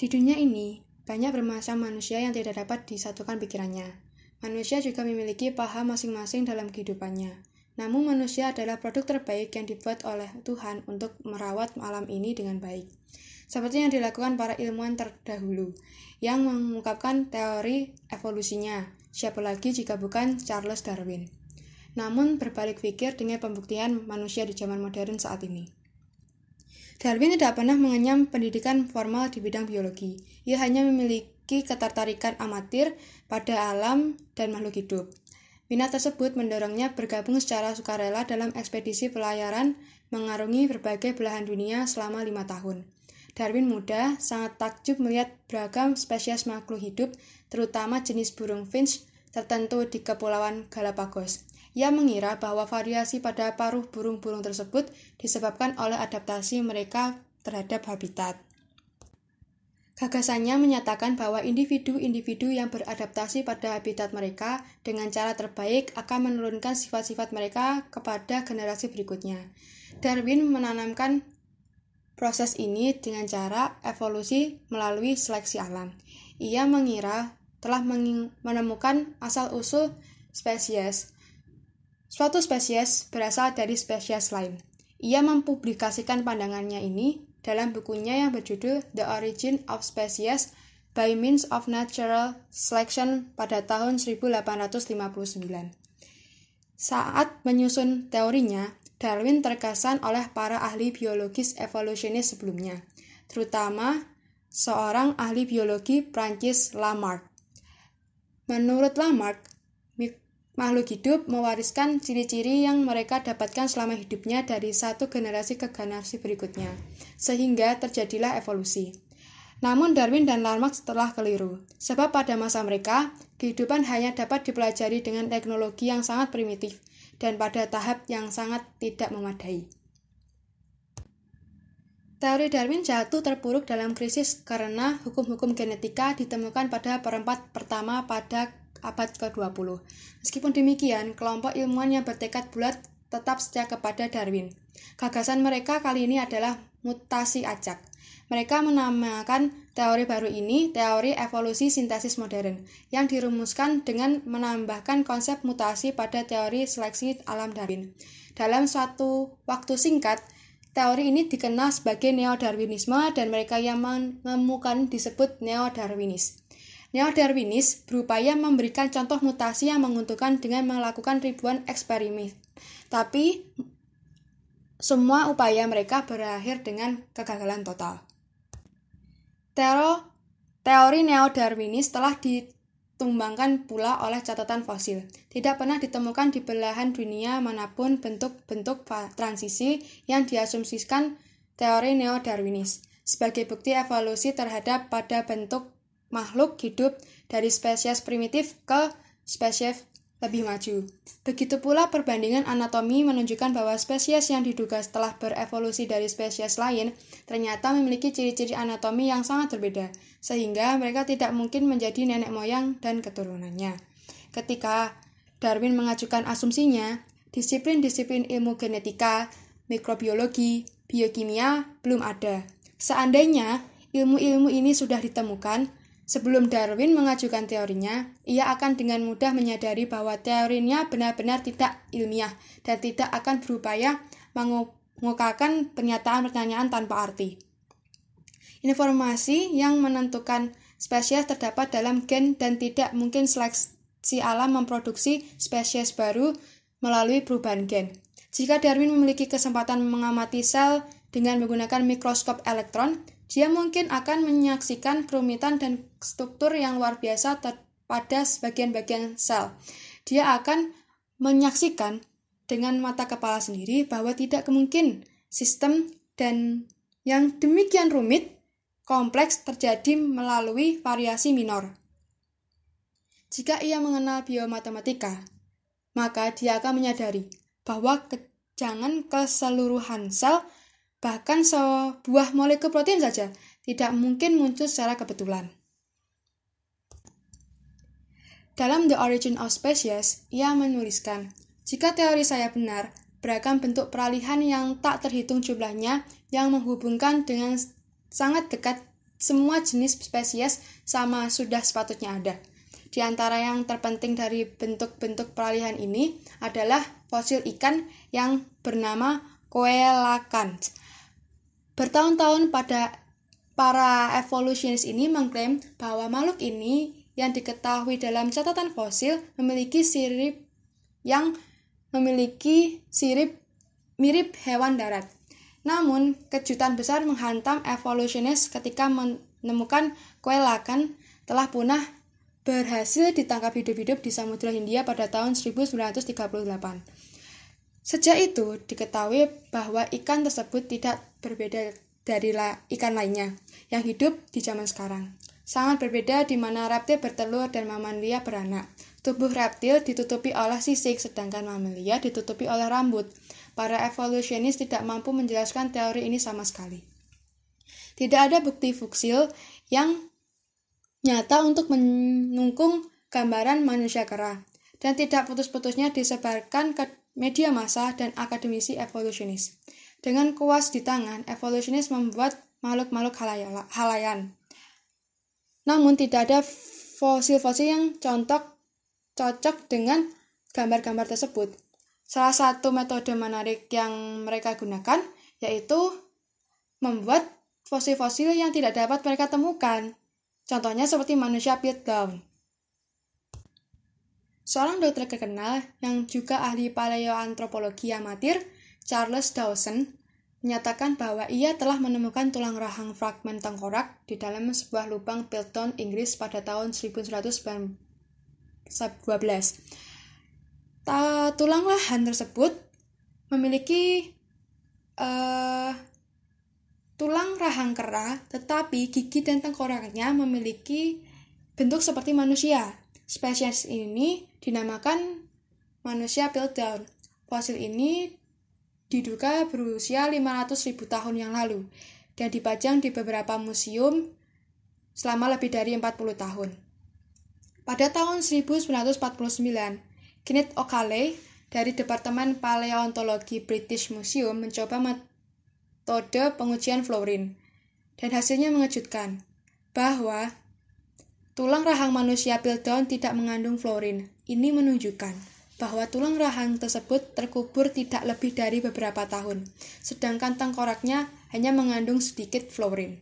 Di dunia ini, banyak bermacam manusia yang tidak dapat disatukan pikirannya. Manusia juga memiliki paham masing-masing dalam kehidupannya. Namun manusia adalah produk terbaik yang dibuat oleh Tuhan untuk merawat alam ini dengan baik. Seperti yang dilakukan para ilmuwan terdahulu, yang mengungkapkan teori evolusinya. Siapa lagi jika bukan Charles Darwin? Namun berbalik pikir dengan pembuktian manusia di zaman modern saat ini. Darwin tidak pernah mengenyam pendidikan formal di bidang biologi. Ia hanya memiliki ketertarikan amatir pada alam dan makhluk hidup. Minat tersebut mendorongnya bergabung secara sukarela dalam ekspedisi pelayaran mengarungi berbagai belahan dunia selama lima tahun. Darwin muda sangat takjub melihat beragam spesies makhluk hidup, terutama jenis burung finch tertentu di Kepulauan Galapagos. Ia mengira bahwa variasi pada paruh burung-burung tersebut disebabkan oleh adaptasi mereka terhadap habitat. Gagasannya menyatakan bahwa individu-individu yang beradaptasi pada habitat mereka dengan cara terbaik akan menurunkan sifat-sifat mereka kepada generasi berikutnya. Darwin menanamkan proses ini dengan cara evolusi melalui seleksi alam. Ia mengira telah menemukan asal-usul spesies Suatu spesies berasal dari spesies lain. Ia mempublikasikan pandangannya ini dalam bukunya yang berjudul The Origin of Species by Means of Natural Selection pada tahun 1859. Saat menyusun teorinya, Darwin terkesan oleh para ahli biologis evolusionis sebelumnya, terutama seorang ahli biologi Prancis Lamarck. Menurut Lamarck, Makhluk hidup mewariskan ciri-ciri yang mereka dapatkan selama hidupnya dari satu generasi ke generasi berikutnya, sehingga terjadilah evolusi. Namun Darwin dan Lamarck telah keliru, sebab pada masa mereka, kehidupan hanya dapat dipelajari dengan teknologi yang sangat primitif dan pada tahap yang sangat tidak memadai. Teori Darwin jatuh terpuruk dalam krisis karena hukum-hukum genetika ditemukan pada perempat pertama pada abad ke-20. Meskipun demikian, kelompok ilmuwan yang bertekad bulat tetap setia kepada Darwin. Gagasan mereka kali ini adalah mutasi acak. Mereka menamakan teori baru ini teori evolusi sintesis modern, yang dirumuskan dengan menambahkan konsep mutasi pada teori seleksi alam Darwin. Dalam suatu waktu singkat, teori ini dikenal sebagai neo-darwinisme dan mereka yang menemukan disebut neo-darwinis. Neo-Darwinis berupaya memberikan contoh mutasi yang menguntungkan dengan melakukan ribuan eksperimen. Tapi semua upaya mereka berakhir dengan kegagalan total. Tero, teori neo-Darwinis telah ditumbangkan pula oleh catatan fosil. Tidak pernah ditemukan di belahan dunia mana pun bentuk-bentuk transisi yang diasumsikan teori neo-Darwinis sebagai bukti evolusi terhadap pada bentuk makhluk hidup dari spesies primitif ke spesies lebih maju. Begitu pula perbandingan anatomi menunjukkan bahwa spesies yang diduga setelah berevolusi dari spesies lain ternyata memiliki ciri-ciri anatomi yang sangat berbeda, sehingga mereka tidak mungkin menjadi nenek moyang dan keturunannya. Ketika Darwin mengajukan asumsinya, disiplin-disiplin ilmu genetika, mikrobiologi, biokimia belum ada. Seandainya ilmu-ilmu ini sudah ditemukan, Sebelum Darwin mengajukan teorinya, ia akan dengan mudah menyadari bahwa teorinya benar-benar tidak ilmiah dan tidak akan berupaya mengukakan pernyataan pertanyaan tanpa arti. Informasi yang menentukan spesies terdapat dalam gen dan tidak mungkin seleksi alam memproduksi spesies baru melalui perubahan gen. Jika Darwin memiliki kesempatan mengamati sel dengan menggunakan mikroskop elektron, dia mungkin akan menyaksikan kerumitan dan struktur yang luar biasa pada sebagian-bagian sel. Dia akan menyaksikan dengan mata kepala sendiri bahwa tidak mungkin sistem dan yang demikian rumit kompleks terjadi melalui variasi minor. Jika ia mengenal biomatematika, maka dia akan menyadari bahwa kejangan keseluruhan sel Bahkan sebuah molekul protein saja tidak mungkin muncul secara kebetulan. Dalam The Origin of Species, ia menuliskan, jika teori saya benar, beragam bentuk peralihan yang tak terhitung jumlahnya yang menghubungkan dengan sangat dekat semua jenis spesies sama sudah sepatutnya ada. Di antara yang terpenting dari bentuk-bentuk peralihan ini adalah fosil ikan yang bernama coelacanth. Bertahun-tahun pada para evolusionis ini mengklaim bahwa makhluk ini yang diketahui dalam catatan fosil memiliki sirip yang memiliki sirip mirip hewan darat. Namun, kejutan besar menghantam evolusionis ketika menemukan kuelakan telah punah berhasil ditangkap hidup-hidup di Samudra Hindia pada tahun 1938. Sejak itu, diketahui bahwa ikan tersebut tidak berbeda dari ikan lainnya yang hidup di zaman sekarang. Sangat berbeda di mana reptil bertelur dan mamalia beranak. Tubuh reptil ditutupi oleh sisik, sedangkan mamalia ditutupi oleh rambut. Para evolusionis tidak mampu menjelaskan teori ini sama sekali. Tidak ada bukti foksil yang nyata untuk menungkung gambaran manusia kera, dan tidak putus-putusnya disebarkan ke media massa dan akademisi evolusionis. Dengan kuas di tangan, evolusionis membuat makhluk-makhluk halayan. Namun tidak ada fosil-fosil yang contoh cocok dengan gambar-gambar tersebut. Salah satu metode menarik yang mereka gunakan yaitu membuat fosil-fosil yang tidak dapat mereka temukan. Contohnya seperti manusia Piltdown. Seorang dokter terkenal yang juga ahli paleoantropologi amatir, Charles Dawson, menyatakan bahwa ia telah menemukan tulang rahang fragmen tengkorak di dalam sebuah lubang Piltdown, Inggris pada tahun 1112 tulang lahan tersebut memiliki uh, tulang rahang kera, tetapi gigi dan tengkoraknya memiliki bentuk seperti manusia. Spesies ini dinamakan manusia Piltdown. Fosil ini diduga berusia 500.000 tahun yang lalu dan dipajang di beberapa museum selama lebih dari 40 tahun. Pada tahun 1949, Kenneth O'Callaghan dari Departemen Paleontologi British Museum mencoba metode pengujian fluorin. Dan hasilnya mengejutkan, bahwa tulang rahang manusia Piltdown tidak mengandung fluorin. Ini menunjukkan bahwa tulang rahang tersebut terkubur tidak lebih dari beberapa tahun, sedangkan tengkoraknya hanya mengandung sedikit fluorin.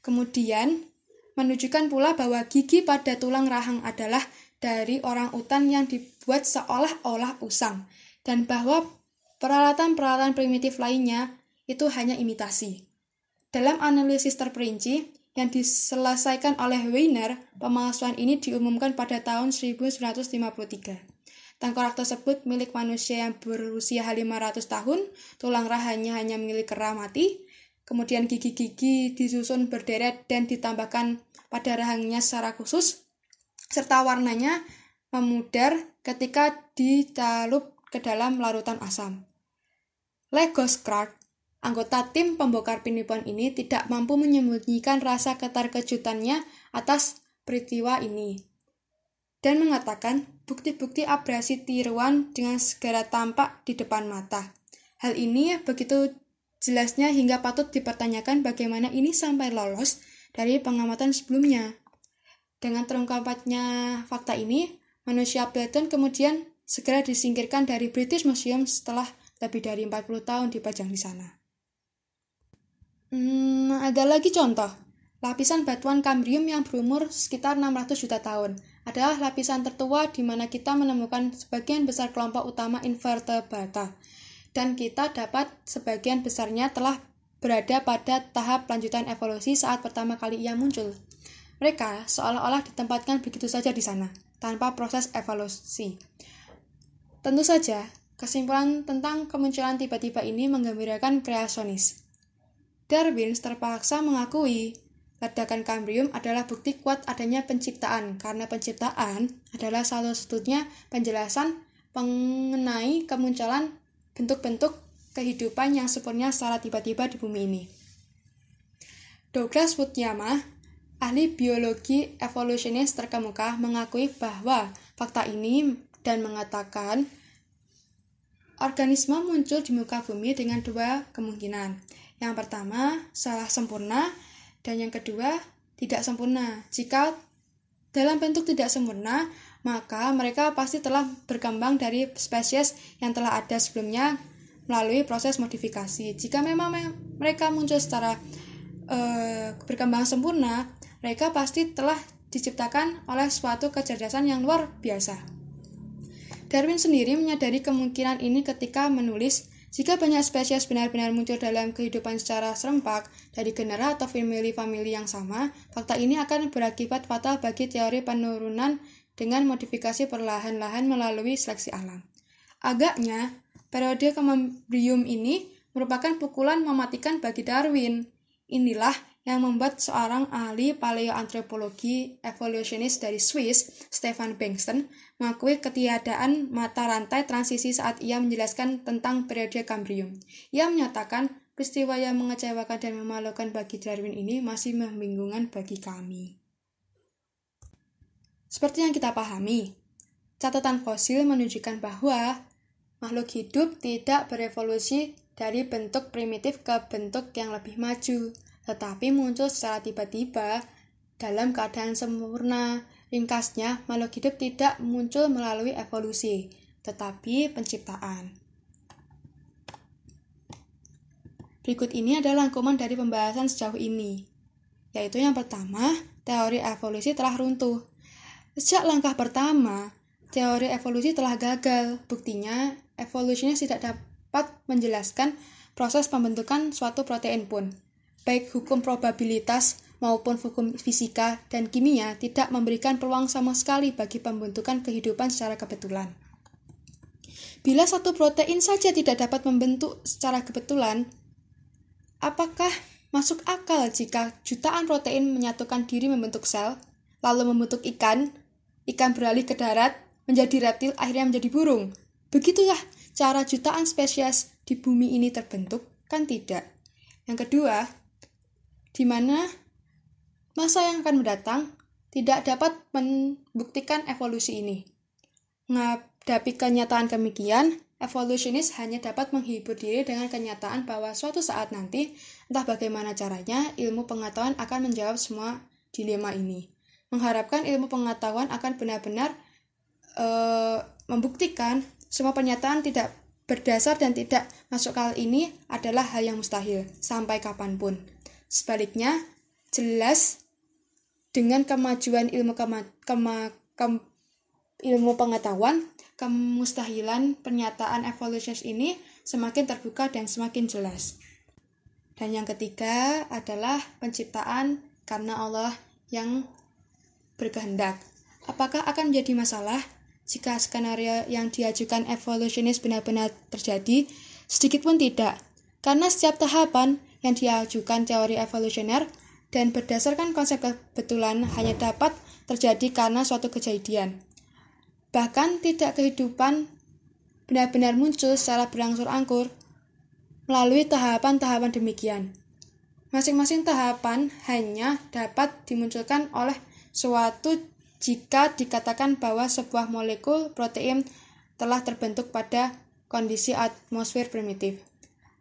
Kemudian, menunjukkan pula bahwa gigi pada tulang rahang adalah dari orang utan yang dibuat seolah-olah usang, dan bahwa peralatan-peralatan primitif lainnya itu hanya imitasi. Dalam analisis terperinci yang diselesaikan oleh Weiner, pemalsuan ini diumumkan pada tahun 1953. Tengkorak tersebut milik manusia yang berusia 500 tahun, tulang rahangnya hanya milik kera mati, kemudian gigi-gigi disusun berderet dan ditambahkan pada rahangnya secara khusus, serta warnanya memudar ketika ditalup ke dalam larutan asam. Legos anggota tim pembongkar penipuan ini tidak mampu menyembunyikan rasa keterkejutannya atas peristiwa ini dan mengatakan bukti-bukti abrasi tiruan dengan segera tampak di depan mata. Hal ini begitu jelasnya hingga patut dipertanyakan bagaimana ini sampai lolos dari pengamatan sebelumnya. Dengan terungkapnya fakta ini, manusia Platon kemudian segera disingkirkan dari British Museum setelah lebih dari 40 tahun dipajang di sana. Hmm, ada lagi contoh. Lapisan batuan Kambrium yang berumur sekitar 600 juta tahun adalah lapisan tertua di mana kita menemukan sebagian besar kelompok utama invertebrata. Dan kita dapat sebagian besarnya telah berada pada tahap lanjutan evolusi saat pertama kali ia muncul. Mereka seolah-olah ditempatkan begitu saja di sana, tanpa proses evolusi. Tentu saja, kesimpulan tentang kemunculan tiba-tiba ini menggembirakan kreasionis. Darwin terpaksa mengakui ledakan Kambrium adalah bukti kuat adanya penciptaan, karena penciptaan adalah salah satunya penjelasan mengenai kemunculan bentuk-bentuk kehidupan yang sempurna secara tiba-tiba di bumi ini. Douglas Fukuyama, ahli biologi evolusionis terkemuka, mengakui bahwa fakta ini dan mengatakan organisme muncul di muka bumi dengan dua kemungkinan. Yang pertama, salah sempurna, dan yang kedua, tidak sempurna. Jika dalam bentuk tidak sempurna, maka mereka pasti telah berkembang dari spesies yang telah ada sebelumnya melalui proses modifikasi. Jika memang mereka muncul secara uh, berkembang sempurna, mereka pasti telah diciptakan oleh suatu kecerdasan yang luar biasa. Darwin sendiri menyadari kemungkinan ini ketika menulis jika banyak spesies benar-benar muncul dalam kehidupan secara serempak dari genera atau famili-famili yang sama, fakta ini akan berakibat fatal bagi teori penurunan dengan modifikasi perlahan-lahan melalui seleksi alam. Agaknya, periode Cambrium ini merupakan pukulan mematikan bagi Darwin. Inilah yang membuat seorang ahli paleoantropologi evolusionis dari Swiss, Stefan Bengtson, mengakui ketiadaan mata rantai transisi saat ia menjelaskan tentang periode Cambrium. Ia menyatakan peristiwa yang mengecewakan dan memalukan bagi Darwin ini masih membingungkan bagi kami. Seperti yang kita pahami, catatan fosil menunjukkan bahwa makhluk hidup tidak berevolusi dari bentuk primitif ke bentuk yang lebih maju tetapi muncul secara tiba-tiba dalam keadaan sempurna. Ringkasnya, makhluk hidup tidak muncul melalui evolusi, tetapi penciptaan. Berikut ini adalah rangkuman dari pembahasan sejauh ini, yaitu yang pertama, teori evolusi telah runtuh. Sejak langkah pertama, teori evolusi telah gagal. Buktinya, evolusinya tidak dapat menjelaskan proses pembentukan suatu protein pun baik hukum probabilitas maupun hukum fisika dan kimia tidak memberikan peluang sama sekali bagi pembentukan kehidupan secara kebetulan. Bila satu protein saja tidak dapat membentuk secara kebetulan, apakah masuk akal jika jutaan protein menyatukan diri membentuk sel, lalu membentuk ikan, ikan beralih ke darat, menjadi reptil, akhirnya menjadi burung? Begitulah cara jutaan spesies di bumi ini terbentuk, kan tidak? Yang kedua, di mana masa yang akan mendatang tidak dapat membuktikan evolusi ini. Menghadapi kenyataan demikian, evolusionis hanya dapat menghibur diri dengan kenyataan bahwa suatu saat nanti, entah bagaimana caranya, ilmu pengetahuan akan menjawab semua dilema ini. Mengharapkan ilmu pengetahuan akan benar-benar e, membuktikan semua pernyataan tidak berdasar dan tidak masuk akal ini adalah hal yang mustahil sampai kapan pun. Sebaliknya, jelas dengan kemajuan ilmu kema, kema, kem, ilmu pengetahuan, kemustahilan pernyataan evolusionis ini semakin terbuka dan semakin jelas. Dan yang ketiga adalah penciptaan karena Allah yang berkehendak. Apakah akan menjadi masalah jika skenario yang diajukan evolusionis benar-benar terjadi? Sedikit pun tidak, karena setiap tahapan yang diajukan teori evolusioner dan berdasarkan konsep kebetulan hanya dapat terjadi karena suatu kejadian. Bahkan tidak kehidupan benar-benar muncul secara berangsur-angkur melalui tahapan-tahapan demikian. Masing-masing tahapan hanya dapat dimunculkan oleh suatu jika dikatakan bahwa sebuah molekul protein telah terbentuk pada kondisi atmosfer primitif.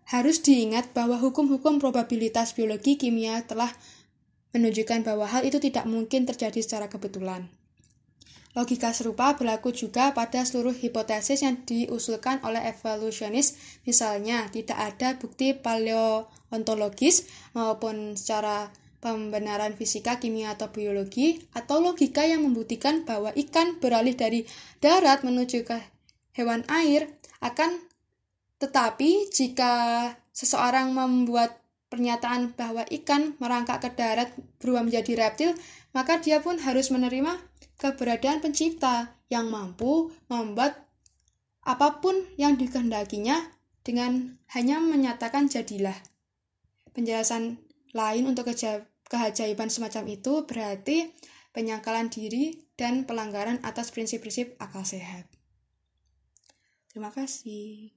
Harus diingat bahwa hukum-hukum probabilitas biologi kimia telah menunjukkan bahwa hal itu tidak mungkin terjadi secara kebetulan. Logika serupa berlaku juga pada seluruh hipotesis yang diusulkan oleh evolusionis, misalnya tidak ada bukti paleontologis maupun secara pembenaran fisika, kimia, atau biologi, atau logika yang membuktikan bahwa ikan beralih dari darat menuju ke hewan air akan tetapi jika seseorang membuat pernyataan bahwa ikan merangkak ke darat berubah menjadi reptil, maka dia pun harus menerima keberadaan pencipta yang mampu membuat apa pun yang dikehendakinya dengan hanya menyatakan jadilah. Penjelasan lain untuk kehajaiban semacam itu berarti penyangkalan diri dan pelanggaran atas prinsip-prinsip akal sehat. Terima kasih.